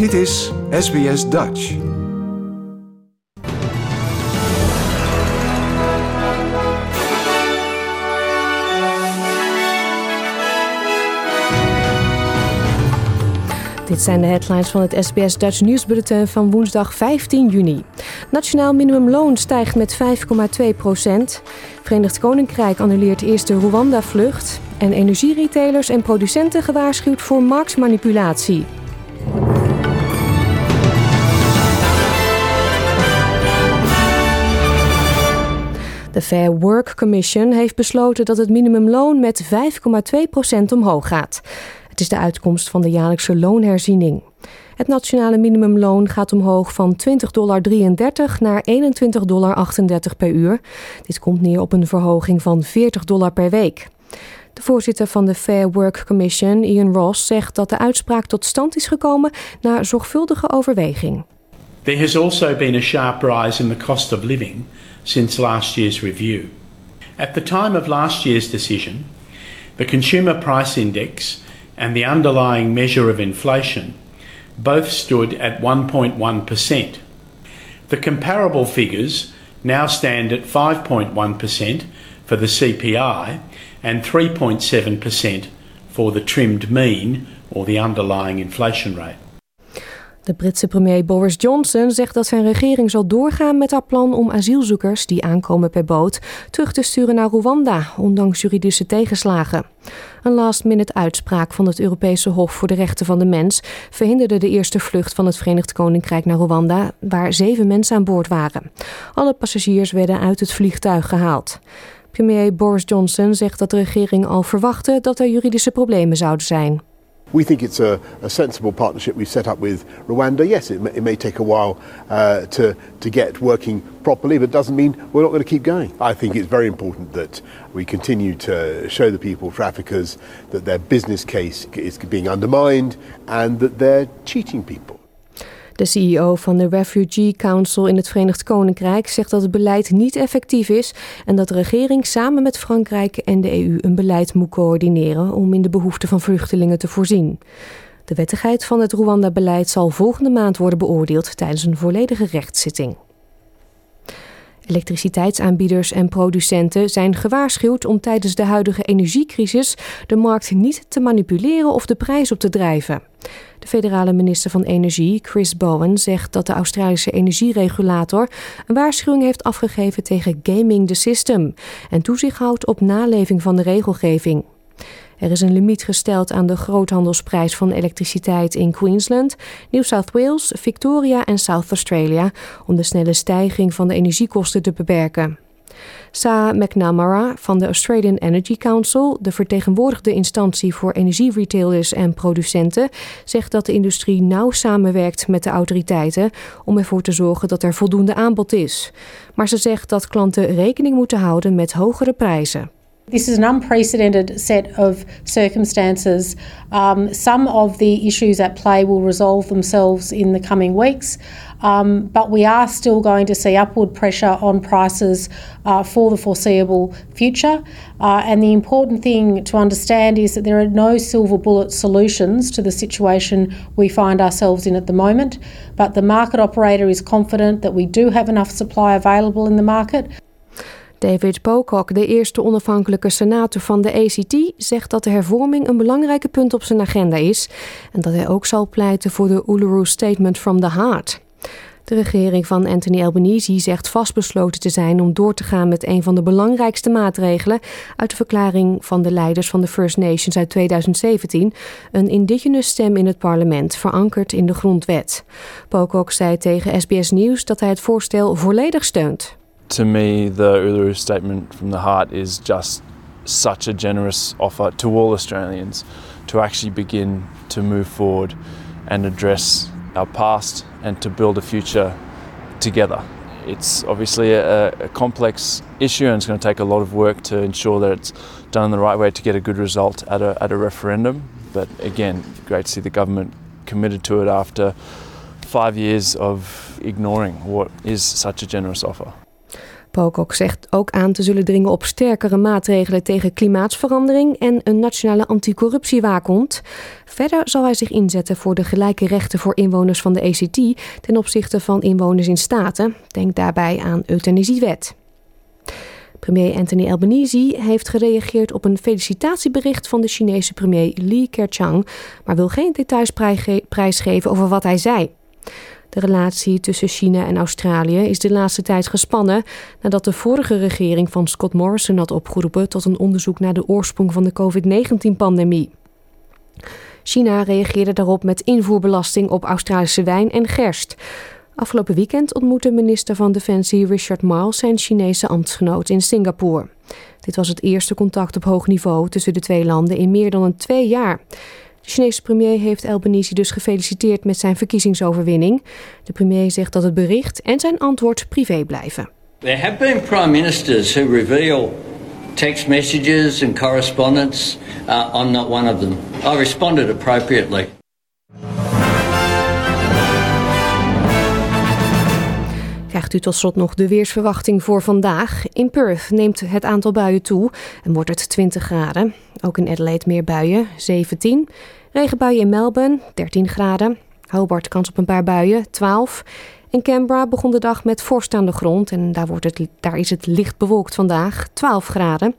Dit is SBS Dutch. Dit zijn de headlines van het SBS Dutch nieuwsbulletin van woensdag 15 juni. Nationaal minimumloon stijgt met 5,2 procent. Verenigd Koninkrijk annuleert eerste Rwanda-vlucht. En energieretailers en producenten gewaarschuwd voor marktmanipulatie. De Fair Work Commission heeft besloten dat het minimumloon met 5,2% omhoog gaat. Het is de uitkomst van de jaarlijkse loonherziening. Het nationale minimumloon gaat omhoog van 20,33 dollar naar 21,38 dollar per uur. Dit komt neer op een verhoging van 40 dollar per week. De voorzitter van de Fair Work Commission, Ian Ross, zegt dat de uitspraak tot stand is gekomen na zorgvuldige overweging. There has also been a sharp rise in the cost of living since last year's review. At the time of last year's decision, the Consumer Price Index and the underlying measure of inflation both stood at 1.1%. The comparable figures now stand at 5.1% for the CPI and 3.7% for the trimmed mean or the underlying inflation rate. De Britse premier Boris Johnson zegt dat zijn regering zal doorgaan met haar plan om asielzoekers die aankomen per boot terug te sturen naar Rwanda, ondanks juridische tegenslagen. Een last-minute uitspraak van het Europese Hof voor de Rechten van de Mens verhinderde de eerste vlucht van het Verenigd Koninkrijk naar Rwanda, waar zeven mensen aan boord waren. Alle passagiers werden uit het vliegtuig gehaald. Premier Boris Johnson zegt dat de regering al verwachtte dat er juridische problemen zouden zijn. We think it's a, a, sensible partnership we've set up with Rwanda. Yes, it may, it may take a while uh, to, to get working properly, but it doesn't mean we're not going to keep going. I think it's very important that we continue to show the people, traffickers, that their business case is being undermined and that they're cheating people. De CEO van de Refugee Council in het Verenigd Koninkrijk zegt dat het beleid niet effectief is en dat de regering samen met Frankrijk en de EU een beleid moet coördineren om in de behoeften van vluchtelingen te voorzien. De wettigheid van het Rwanda-beleid zal volgende maand worden beoordeeld tijdens een volledige rechtszitting. Elektriciteitsaanbieders en producenten zijn gewaarschuwd om tijdens de huidige energiecrisis de markt niet te manipuleren of de prijs op te drijven. De federale minister van Energie, Chris Bowen, zegt dat de Australische energieregulator een waarschuwing heeft afgegeven tegen gaming the system en toezicht houdt op naleving van de regelgeving. Er is een limiet gesteld aan de groothandelsprijs van elektriciteit in Queensland, New South Wales, Victoria en South Australia om de snelle stijging van de energiekosten te beperken. Sa McNamara van de Australian Energy Council, de vertegenwoordigde instantie voor energieretailers en producenten, zegt dat de industrie nauw samenwerkt met de autoriteiten om ervoor te zorgen dat er voldoende aanbod is. Maar ze zegt dat klanten rekening moeten houden met hogere prijzen. This is an unprecedented set of circumstances. Um, some of the issues at play will resolve themselves in the coming weeks, um, but we are still going to see upward pressure on prices uh, for the foreseeable future. Uh, and the important thing to understand is that there are no silver bullet solutions to the situation we find ourselves in at the moment, but the market operator is confident that we do have enough supply available in the market. David Pocock, de eerste onafhankelijke senator van de ACT, zegt dat de hervorming een belangrijke punt op zijn agenda is en dat hij ook zal pleiten voor de Uluru Statement from the Heart. De regering van Anthony Albanese zegt vastbesloten te zijn om door te gaan met een van de belangrijkste maatregelen uit de verklaring van de leiders van de First Nations uit 2017, een indigenous stem in het parlement, verankerd in de grondwet. Pocock zei tegen SBS News dat hij het voorstel volledig steunt. To me, the Uluru Statement from the Heart is just such a generous offer to all Australians to actually begin to move forward and address our past and to build a future together. It's obviously a, a complex issue and it's going to take a lot of work to ensure that it's done in the right way to get a good result at a, at a referendum. But again, great to see the government committed to it after five years of ignoring what is such a generous offer. Pocock zegt ook aan te zullen dringen op sterkere maatregelen tegen klimaatsverandering en een nationale anticorruptiewaakhond. Verder zal hij zich inzetten voor de gelijke rechten voor inwoners van de ECT ten opzichte van inwoners in staten. Denk daarbij aan euthanasiewet. Premier Anthony Albanese heeft gereageerd op een felicitatiebericht van de Chinese premier Li Keqiang, maar wil geen details prijsgeven over wat hij zei. De relatie tussen China en Australië is de laatste tijd gespannen nadat de vorige regering van Scott Morrison had opgeroepen tot een onderzoek naar de oorsprong van de COVID-19-pandemie. China reageerde daarop met invoerbelasting op Australische wijn en gerst. Afgelopen weekend ontmoette minister van Defensie Richard Marles zijn Chinese ambtsgenoot in Singapore. Dit was het eerste contact op hoog niveau tussen de twee landen in meer dan een twee jaar. De Chinese premier heeft Albanese dus gefeliciteerd met zijn verkiezingsoverwinning. De premier zegt dat het bericht en zijn antwoord privé blijven. There have been prime ministers who reveal text messages and correspondence. Uh, I'm not one of them. I responded appropriately. Krijgt u tot slot nog de weersverwachting voor vandaag. In Perth neemt het aantal buien toe en wordt het 20 graden. Ook in Adelaide meer buien, 17. Regenbuien in Melbourne, 13 graden. Hobart kans op een paar buien, 12. In Canberra begon de dag met vorst aan de grond en daar, wordt het, daar is het licht bewolkt vandaag, 12 graden.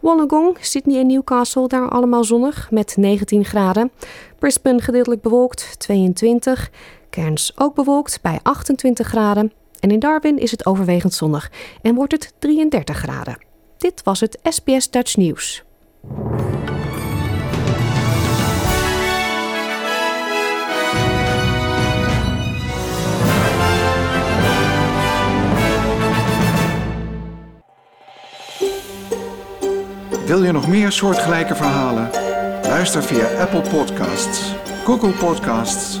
Wollongong, Sydney en Newcastle, daar allemaal zonnig met 19 graden. Brisbane gedeeltelijk bewolkt, 22. Cairns ook bewolkt bij 28 graden. En in Darwin is het overwegend zonnig en wordt het 33 graden. Dit was het SBS Dutch Nieuws. Wil je nog meer soortgelijke verhalen? Luister via Apple Podcasts, Google Podcasts,